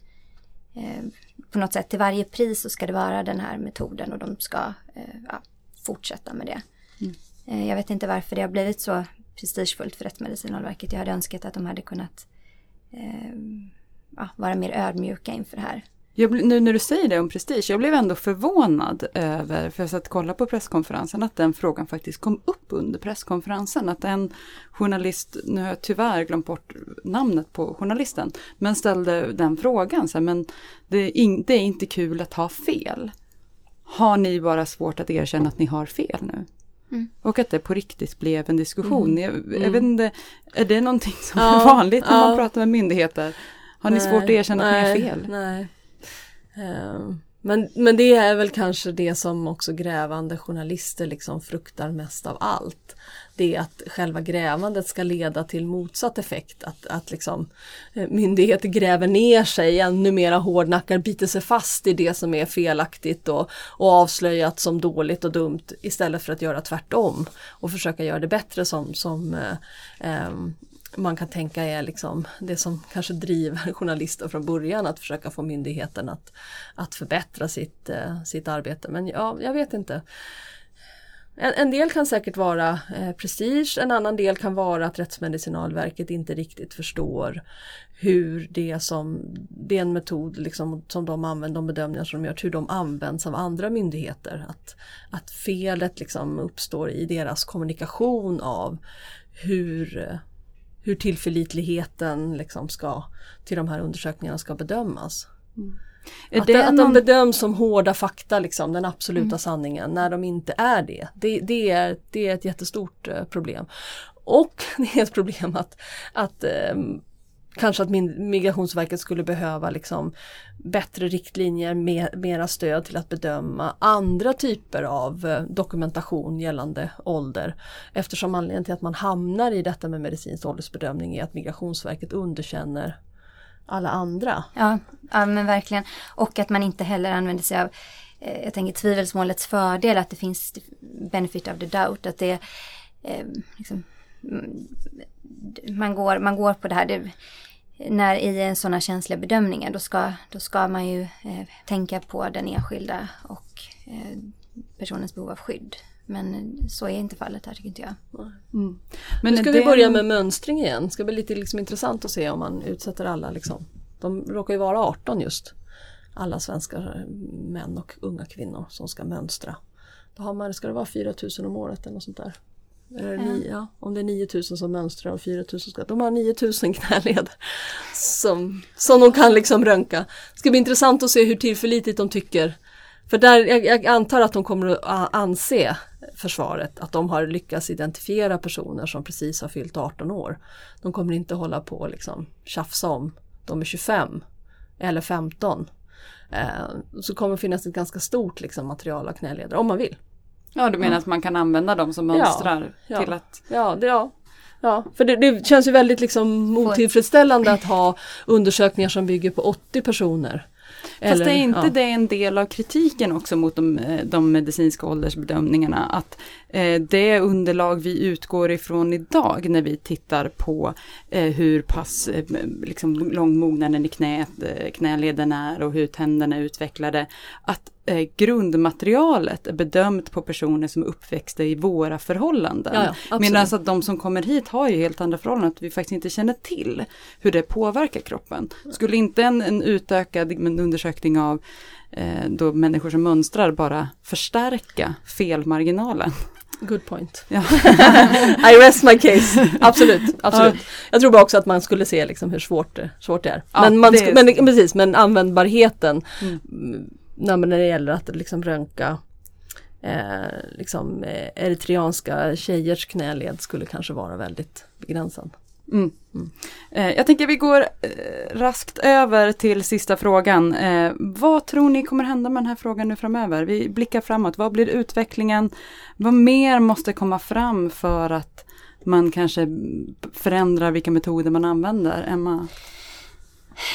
eh, på något sätt till varje pris så ska det vara den här metoden och de ska eh, ja, fortsätta med det. Mm. Eh, jag vet inte varför det har blivit så prestigefullt för Rättsmedicinalverket. Jag hade önskat att de hade kunnat eh, ja, vara mer ödmjuka inför det här. Jag, nu när du säger det om prestige, jag blev ändå förvånad över, för jag satt och kollade på presskonferensen, att den frågan faktiskt kom upp under presskonferensen. Att en journalist, nu har jag tyvärr glömt bort namnet på journalisten, men ställde den frågan, så här, men det är, in, det är inte kul att ha fel. Har ni bara svårt att erkänna att ni har fel nu? Mm. Och att det på riktigt blev en diskussion. Mm. Jag, jag mm. vet inte, är det någonting som ja, är vanligt när ja. man pratar med myndigheter? Har nej, ni svårt att erkänna nej, att ni har fel? Nej. Ehm, men, men det är väl kanske det som också grävande journalister liksom fruktar mest av allt. Det är att själva grävandet ska leda till motsatt effekt. Att, att liksom, eh, myndigheter gräver ner sig ännu mera hårdnackar, biter sig fast i det som är felaktigt och, och avslöjat som dåligt och dumt istället för att göra tvärtom och försöka göra det bättre som, som eh, ehm, man kan tänka är liksom det som kanske driver journalister från början att försöka få myndigheten att, att förbättra sitt, eh, sitt arbete. Men ja, jag vet inte. En, en del kan säkert vara eh, prestige, en annan del kan vara att Rättsmedicinalverket inte riktigt förstår hur det som, det är en metod liksom, som de använder, de bedömningar som de gör, hur de används av andra myndigheter. Att, att felet liksom uppstår i deras kommunikation av hur hur tillförlitligheten liksom ska, till de här undersökningarna ska bedömas. Mm. Att, det, att de bedöms som hårda fakta, liksom, den absoluta mm. sanningen, när de inte är det. Det, det, är, det är ett jättestort uh, problem. Och [laughs] det är ett problem att, att um, kanske att Migrationsverket skulle behöva liksom bättre riktlinjer, mer, mera stöd till att bedöma andra typer av eh, dokumentation gällande ålder. Eftersom anledningen till att man hamnar i detta med medicinsk åldersbedömning är att Migrationsverket underkänner alla andra. Ja, ja men verkligen. Och att man inte heller använder sig av eh, jag tänker tvivelsmålets fördel, att det finns benefit of the doubt, att det eh, liksom, mm, man, går, man går på det här. Det, när i sådana känsliga bedömningar då ska, då ska man ju eh, tänka på den enskilda och eh, personens behov av skydd. men så är inte fallet här tycker inte jag. Men Men ska det- vi börja med mönstring igen? Det ska bli lite liksom intressant att se om man utsätter alla liksom. De råkar ju vara 18 just. Alla svenska män och unga kvinnor som ska mönstra. Då har man, ska det vara 4000 om året eller något sånt där? Eller ni, ja, om det är 9000 som mönstrar och 4000 ska, de har 9000 knäleder som, som de kan liksom röntga. Det ska bli intressant att se hur tillförlitligt de tycker. För där, jag, jag antar att de kommer att anse försvaret att de har lyckats identifiera personer som precis har fyllt 18 år. De kommer inte hålla på och liksom tjafsa om de är 25 eller 15. Eh, så kommer det finnas ett ganska stort liksom, material av knäleder om man vill. Ja, du menar att man kan använda dem som mönstrar ja. till att... Ja, det, ja. ja för det, det känns ju väldigt liksom otillfredsställande att ha undersökningar som bygger på 80 personer. Fast är inte ja. det en del av kritiken också mot de, eh, de medicinska åldersbedömningarna? Att eh, det underlag vi utgår ifrån idag när vi tittar på eh, hur pass eh, liksom, långmognaden i knät, eh, knäleden är och hur tänderna är utvecklade. Att eh, grundmaterialet är bedömt på personer som är uppväxta i våra förhållanden. Ja, ja. Medan att de som kommer hit har ju helt andra förhållanden, att vi faktiskt inte känner till hur det påverkar kroppen. Skulle inte en, en utökad undersökning av eh, då människor som mönstrar bara förstärka felmarginalen? Good point. Ja. [laughs] I rest my case. Absolut, absolut. Jag tror bara också att man skulle se liksom hur svårt det, svårt det är. Ja, men, man det är- men, precis, men användbarheten Mm. Mm, när, det gäller att liksom röntga eh, liksom, eh, eritreanska tjejers knäled skulle kanske vara väldigt begränsad. Mm. Eh, jag tänker vi går eh, raskt över till sista frågan. Eh, vad tror ni kommer hända med den här frågan nu framöver? Vi blickar framåt. Vad blir utvecklingen? Vad mer måste komma fram för att man kanske förändrar vilka metoder man använder? Emma?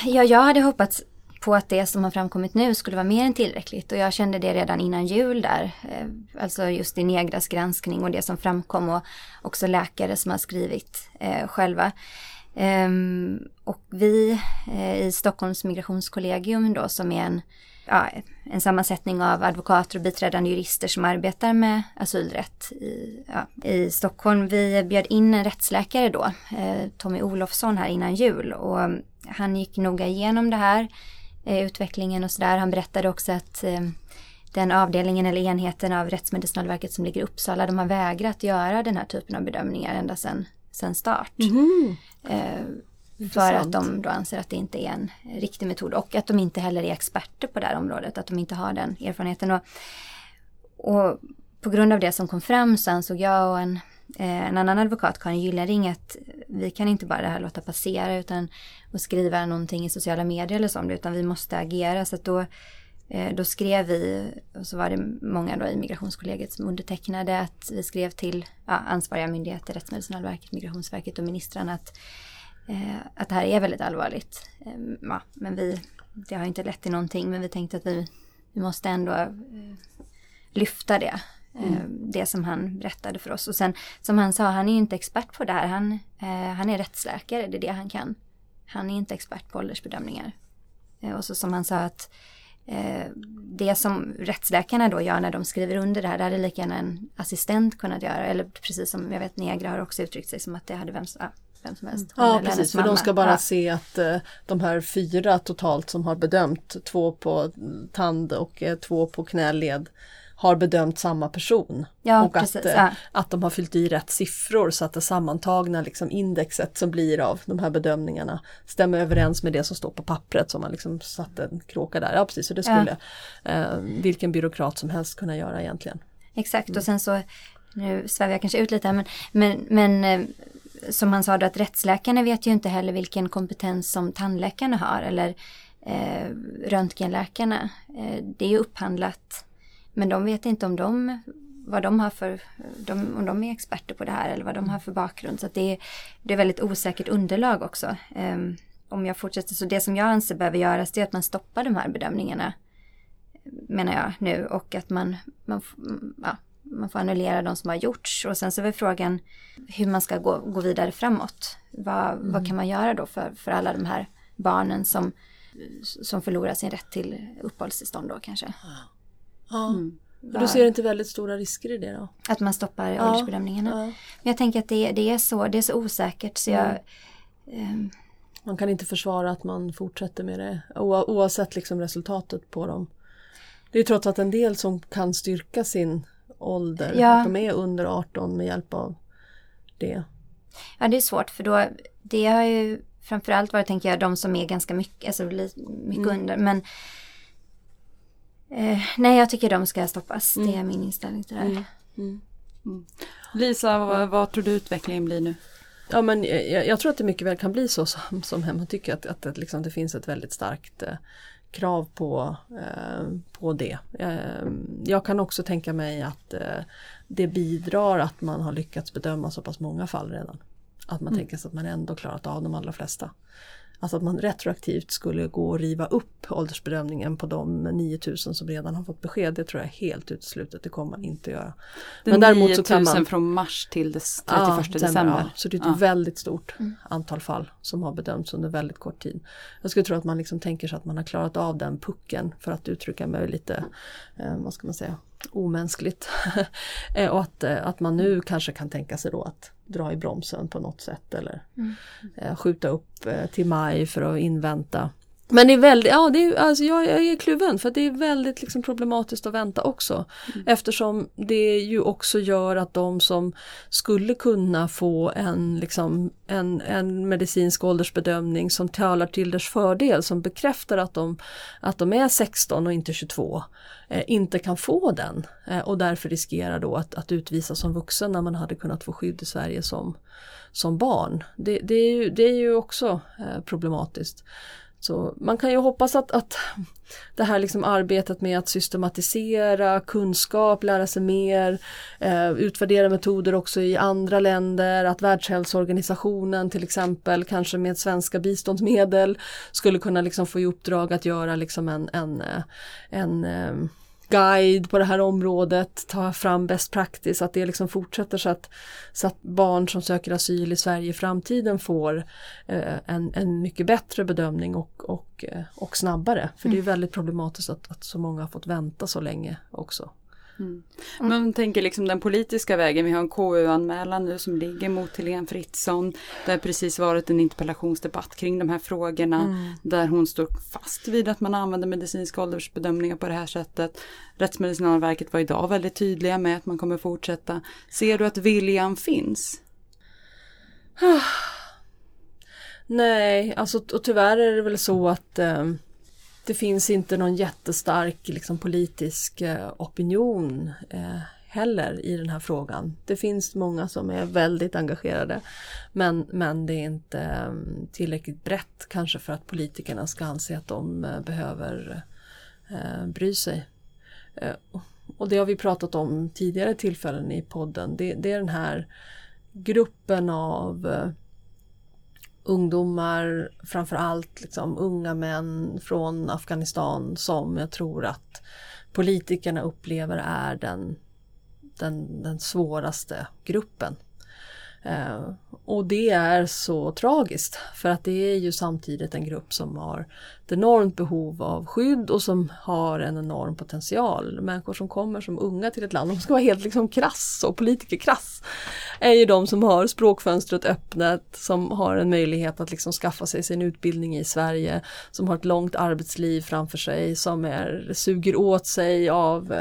Ja, jag hade hoppats på att det som har framkommit nu skulle vara mer än tillräckligt och jag kände det redan innan jul där. Eh, alltså just i Negras granskning och det som framkom och också läkare som har skrivit eh, själva. Ehm, och vi eh, i Stockholms migrationskollegium då som är en, ja, en sammansättning av advokater och biträdande jurister som arbetar med asylrätt i, ja, i Stockholm. Vi bjöd in en rättsläkare då, eh, Tommy Olofsson här innan jul och han gick noga igenom det här, utvecklingen och sådär. Han berättade också att eh, den avdelningen eller enheten av Rättsmedicinalverket som ligger i Uppsala, de har vägrat göra den här typen av bedömningar ända sedan sen start. Eh, för att de då anser att det inte är en riktig metod och att de inte heller är experter på det här området, att de inte har den erfarenheten. Och, och på grund av det som kom fram så ansåg jag och en, eh, Eh, en annan advokat, Karin Gyllenring, att vi kan inte bara det här låta passera utan och skriva någonting i sociala medier eller så om det, utan vi måste agera. Så att då, eh, då skrev vi, och så var det många då i Migrationskollegiet som undertecknade, att vi skrev till ja, ansvariga myndigheter, Rättsmedicinalverket, Migrationsverket och ministrarna att eh, att det här är väldigt allvarligt. Eh, ja, men vi, det har inte lett till någonting, men vi tänkte att vi, vi måste ändå eh, lyfta det. Eh, Det som han berättade för oss. Och sen som han sa, han är inte expert på det här. Han, eh, han är rättsläkare, det är det han kan. Han är inte expert på åldersbedömningar. Eh, och så som han sa att det som rättsläkarna då gör när de skriver under det här, det hade lika gärna en assistent kunnat göra. Eller precis som jag vet Negra har också uttryckt sig som att det hade vem, som- vem som helst. Hon Ja precis, för de mamma. ska bara Ja. se att de här fyra totalt som har bedömt, två på tand och två på knäled, har bedömt samma person. Ja, och precis, att, eh, ja. att de har fyllt i rätt siffror så att det sammantagna liksom indexet som blir av de här bedömningarna stämmer överens med det som står på pappret som man liksom satte en kråka där. Ja precis, så det Ja. skulle eh, vilken byråkrat som helst kunna göra egentligen. Exakt och sen så, nu svävar jag kanske ut lite här men, men, men eh, som han sa då att rättsläkarna vet ju inte heller vilken kompetens som tandläkarna har eller eh, röntgenläkarna. Eh, det är upphandlat men de vet inte om de vad de har för, de, om de är experter på det här eller vad de har för bakgrund. Så det, är, det är väldigt osäkert underlag också. Eh, om jag fortsätter, så det som jag anser behöver göras det är att man stoppar de här bedömningarna menar jag nu och att man, man, ja, man får annullera de som har gjorts och sen så är frågan hur man ska gå, gå vidare framåt. Vad, vad kan man göra då för, för alla de här barnen som, som förlorar sin rätt till uppehållstillstånd då kanske? Ja. Du ser inte väldigt stora risker i det då? Att man stoppar Ja. åldersbedömningarna. Ja. Men jag tänker att det, det, är så, det är så osäkert så jag... Mm. ehm, Man kan inte försvara att man fortsätter med det oavsett liksom resultatet på dem. Det är trots allt en del som kan styrka sin ålder, Ja. att de är under 18 med hjälp av det. Ja det är svårt för då, det har ju framförallt varit tänker jag de som är ganska mycket, alltså mycket Mm. under men eh, Nej jag tycker de ska stoppas, Mm. det är min inställning till det här. Lisa, vad, vad tror du utvecklingen blir nu? Ja men jag, jag tror att det mycket väl kan bli så som, som Hemma tycker att, att det, liksom, det finns ett väldigt starkt eh, krav på, eh, på det. Eh, jag kan också tänka mig att eh, det bidrar att man har lyckats bedöma så pass många fall redan. Att man tänker sig att man ändå klarat av de allra flesta. Alltså att man retroaktivt skulle gå och riva upp åldersbedömningen på de 9000 som redan har fått besked. Det tror jag är helt uteslutet, det kommer man inte göra. Men är däremot så kan 9000 man- från mars till det 31 Ja, december. Ja, så det är ett Ja. väldigt stort antal fall som har bedömts under väldigt kort tid. Jag skulle tro att man liksom tänker sig att man har klarat av den pucken för att uttrycka mig lite, eh, vad ska man säga, omänskligt. [laughs] Eh, och att, eh, att man nu kanske kan tänka sig då att dra i bromsen på något sätt eller eh, skjuta upp till maj för att invänta men det är väldigt, ja det är, alltså jag, jag är kluven för det är väldigt liksom problematiskt att vänta också. Eftersom det ju också gör att de som skulle kunna få en, liksom, en, en medicinsk åldersbedömning som talar till dess fördel, som bekräftar att de, att de är 16 och inte 22, eh, inte kan få den eh, och därför riskerar då att, att utvisas som vuxen när man hade kunnat få skydd i Sverige som, som barn. Det, det, är, ju, det är ju också eh, problematiskt. Så man kan ju hoppas att, att det här liksom arbetet med att systematisera kunskap, lära sig mer, eh, utvärdera metoder också i andra länder, att Världshälsoorganisationen till exempel kanske med svenska biståndsmedel skulle kunna liksom få i uppdrag att göra liksom en, en, en, en eh, guide på det här området, ta fram best practice, att det liksom fortsätter så att, så att barn som söker asyl i Sverige i framtiden får eh, en, en mycket bättre bedömning och, och, eh, och snabbare. För det är väldigt problematiskt att, att så många har fått vänta så länge också. Man tänker liksom den politiska vägen, vi har en KU-anmälan nu som ligger mot Helene Fritzon. Det har precis varit en interpellationsdebatt kring de här frågorna där hon står fast vid att man använder medicinska åldersbedömningar på det här sättet. Rättsmedicinalverket var idag väldigt tydliga med att man kommer fortsätta. Ser du att viljan finns? [sighs] Nej, alltså och tyvärr är det väl så att eh, det finns inte någon jättestark liksom, politisk eh, opinion eh, heller i den här frågan. Det finns många som är väldigt engagerade men, men det är inte mm, tillräckligt brett kanske för att politikerna ska anse att de eh, behöver eh, bry sig. Eh, och det har vi pratat om tidigare tillfällen i podden. Det, det är den här gruppen av eh, ungdomar, framför allt liksom unga män från Afghanistan som jag tror att politikerna upplever är den, den, den svåraste gruppen. Eh, och det är så tragiskt för att det är ju samtidigt en grupp som har ett enormt behov av skydd och som har en enorm potential. Människor som kommer som unga till ett land, de ska vara helt liksom krass och politikerkrass, är ju de som har språkfönstret öppet, som har en möjlighet att liksom skaffa sig sin utbildning i Sverige, som har ett långt arbetsliv framför sig, som är, suger åt sig av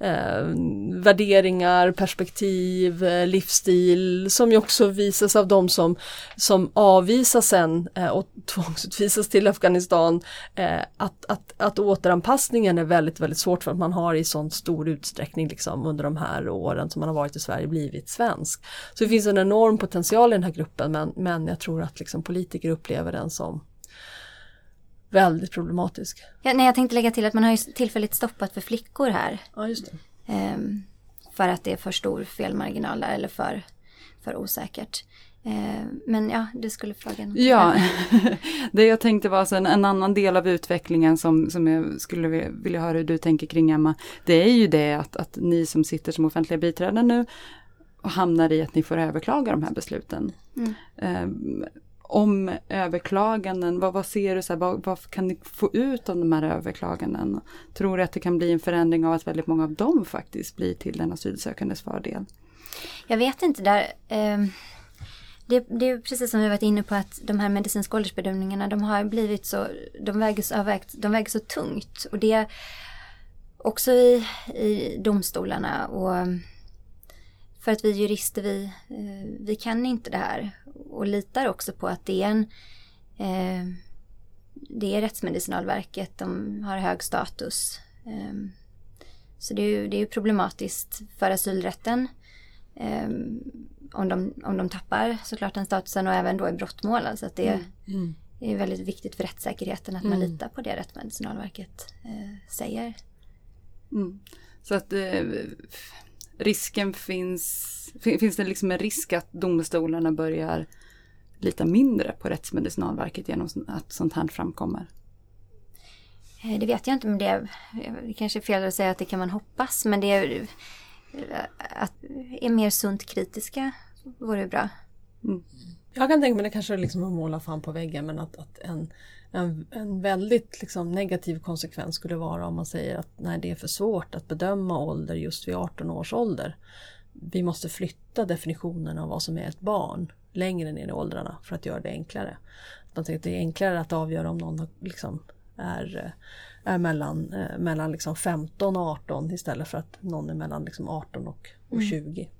eh, värderingar, perspektiv, eh, livsstil, som ju också visas av de som, som avvisas sen eh, och tvångsutvisas till Afghanistan, eh, att, att, att återanpassningen är väldigt, väldigt svårt för att man har i sån stor utsträckning liksom under de här åren som man har varit i Sverige blivit svensk. Så det finns en enorm potential i den här gruppen men, men jag tror att liksom politiker upplever den som väldigt problematisk. Ja, nej, jag tänkte lägga till att man har ju tillfälligt stoppat för flickor här. Ja, just det. Ehm, för att det är för stor felmarginal där eller för, för osäkert. Ehm, men ja, du skulle fråga något. Ja, [laughs] det jag tänkte var sen en annan del av utvecklingen som, som jag skulle vilja- höra hur du tänker kring Emma. Det är ju det att, att ni som sitter som offentliga biträden nu hamnar i att ni får överklaga de här besluten. Mm. Ehm, om överklaganden? Vad, vad ser du, så här, vad, vad, kan ni få ut av de här överklaganden? Tror du att det kan bli en förändring av att väldigt många av dem faktiskt blir till den asylsökandes fördel? Jag vet inte där. Eh, det, det, är precis som vi varit inne på att de här medicinska åldersbedömningarna de har blivit så, de väger så, de väger så tungt. Och det också i, i domstolarna. Och för att vi jurister, vi, eh, vi kan inte det här. Och litar också på att det är en eh, det är Rättsmedicinalverket, de har hög status. Eh, så det är ju det är problematiskt för asylrätten. Eh, om, de, om de tappar såklart den statusen och även då i brottmål. Alltså att det mm. Mm. är väldigt viktigt för rättssäkerheten att mm. man litar på det Rättsmedicinalverket eh, säger. Mm. Så att eh, risken finns, finns det liksom en risk att domstolarna börjar lita mindre på Rättsmedicinalverket genom att sånt här framkommer? Eh, det vet jag inte, men det, det kanske är fel att säga att det kan man hoppas, men det är att är mer sunt kritiska vore bra. Mm. Jag kan tänka mig det kanske liksom att måla fan på väggen men att, att en, en, en väldigt liksom negativ konsekvens skulle vara om man säger att nej, det är för svårt att bedöma ålder just vid 18 års ålder. Vi måste flytta definitionen av vad som är ett barn längre ner i åldrarna för att göra det enklare. Man tänker att det är enklare att avgöra om någon liksom är, är mellan, eh, mellan liksom 15 och 18 istället för att någon är mellan liksom 18 och, och 20.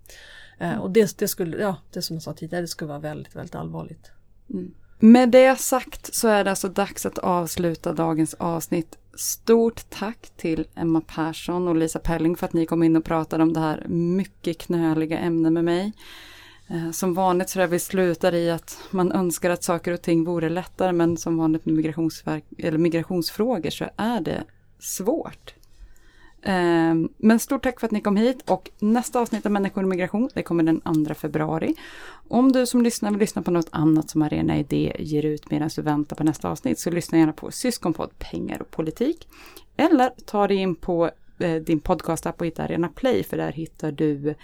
Mm. Eh, och det, det, skulle, ja, det som jag sa tidigare, det skulle vara väldigt, väldigt allvarligt. Mm. Med det sagt så är det alltså dags att avsluta dagens avsnitt. Stort tack till Emma Persson och Lisa Pelling för att ni kom in och pratade om det här mycket knöliga ämnet med mig. Eh, som vanligt så där vi slutar i att man önskar att saker och ting vore lättare men som vanligt med migrationsverk, eller migrationsfrågor så är det svårt. Eh, men stort tack för att ni kom hit och nästa avsnitt av Människor och migration, det kommer den 2 februari. Om du som lyssnar vill lyssna på något annat som Arena Idé ger ut medan du väntar på nästa avsnitt så lyssna gärna på Syskonpodd Pengar och politik. Eller ta dig in på eh, din podcastapp och hitta Arena Play för där hittar du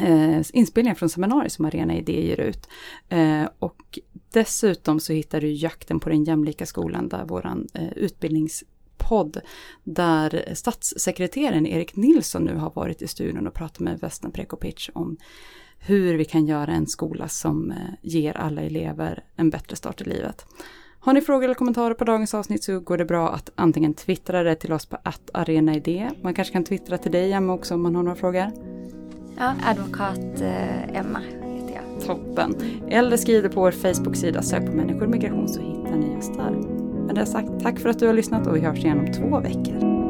eh, inspelningar från seminarier som Arena Idé ger ut. Eh, och dessutom så hittar du Jakten på den jämlika skolan där våran eh, utbildnings podd där statssekreteraren Erik Nilsson nu har varit i studion och pratat med Vesna Prekopic om hur vi kan göra en skola som eh, ger alla elever en bättre start i livet. Har ni frågor eller kommentarer på dagens avsnitt så går det bra att antingen twittra det till oss på arenaidé. Man kanske kan twittra till dig Emma också om man har några frågor. Ja, advokat eh, Emma heter jag. Toppen. Eller skriv det på vår Facebook-sida, sök på människor och migration så hittar ni oss där. Med det sagt, tack för att du har lyssnat och vi hörs igen om två veckor.